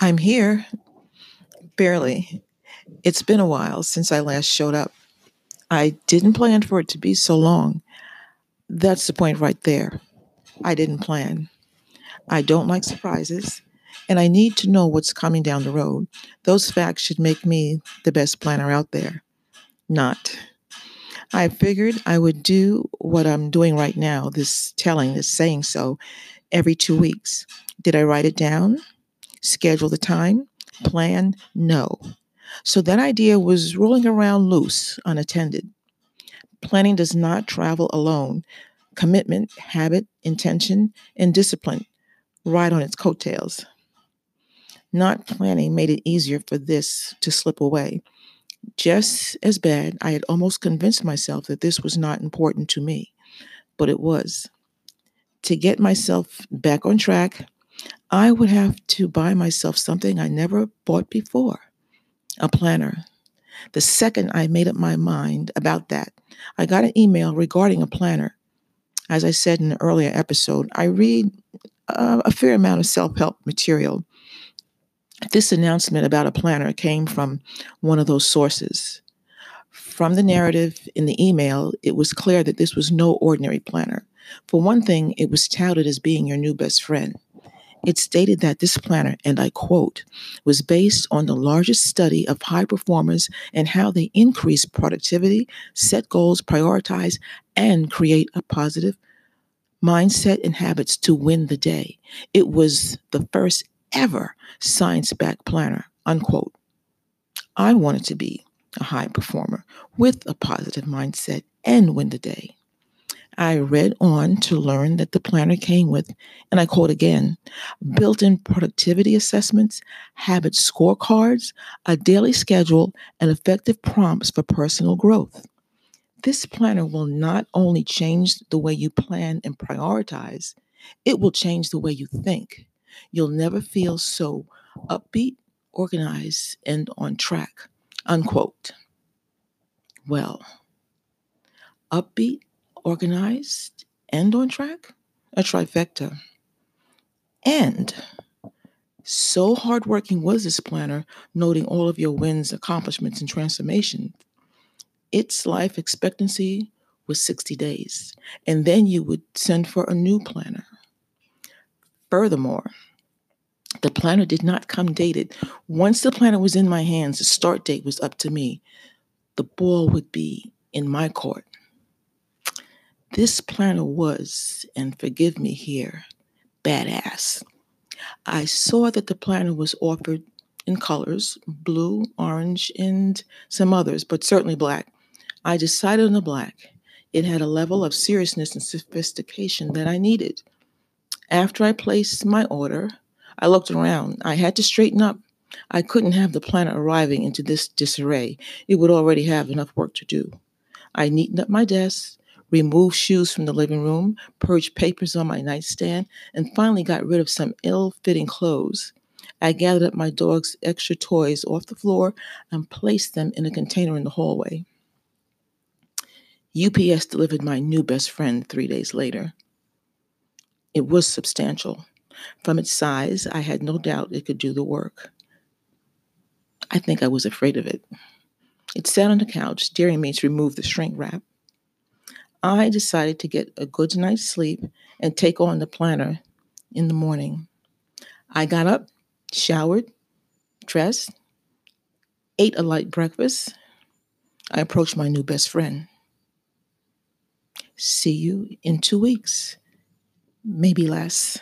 I'm here barely. It's been a while since I last showed up. I didn't plan for it to be so long. That's the point right there. I didn't plan. I don't like surprises and I need to know what's coming down the road. Those facts should make me the best planner out there. Not. I figured I would do what I'm doing right now, this telling, this saying so every two weeks. Did I write it down? Schedule the time? Plan? No. So that idea was rolling around loose, unattended. Planning does not travel alone. Commitment, habit, intention, and discipline ride on its coattails. Not planning made it easier for this to slip away. Just as bad, I had almost convinced myself that this was not important to me, but it was. To get myself back on track, I would have to buy myself something I never bought before, a planner. The second I made up my mind about that, I got an email regarding a planner. As I said in an earlier episode, I read uh, a fair amount of self-help material. This announcement about a planner came from one of those sources. From the narrative in the email, it was clear that this was no ordinary planner. For one thing, it was touted as being your new best friend. It stated that this planner, and I quote, was based on the largest study of high performers and how they increase productivity, set goals, prioritize, and create a positive mindset and habits to win the day. It was the first ever science-backed planner, unquote. I wanted to be a high performer with a positive mindset and win the day. I read on to learn that the planner came with, and I quote again, built in productivity assessments, habit scorecards, a daily schedule, and effective prompts for personal growth. This planner will not only change the way you plan and prioritize, it will change the way you think. You'll never feel so upbeat, organized, and on track. Unquote. Well, upbeat, organized, and on track, a trifecta. And so hardworking was this planner, noting all of your wins, accomplishments, and transformations. Its life expectancy was 60 days, and then you would send for a new planner. Furthermore, the planner did not come dated. Once the planner was in my hands, the start date was up to me. The ball would be in my court. This planner was, and forgive me here, badass. I saw that the planner was offered in colors, blue, orange, and some others, but certainly black. I decided on the black. It had a level of seriousness and sophistication that I needed. After I placed my order, I looked around. I had to straighten up. I couldn't have the planner arriving into this disarray. It would already have enough work to do. I neatened up my desk removed shoes from the living room, purged papers on my nightstand, and finally got rid of some ill-fitting clothes. I gathered up my dog's extra toys off the floor and placed them in a container in the hallway. UPS delivered my new best friend three days later. It was substantial. From its size, I had no doubt it could do the work. I think I was afraid of it. It sat on the couch, daring me to remove the shrink wrap. I decided to get a good night's sleep and take on the planner in the morning. I got up, showered, dressed, ate a light breakfast. I approached my new best friend. See you in two weeks, maybe less.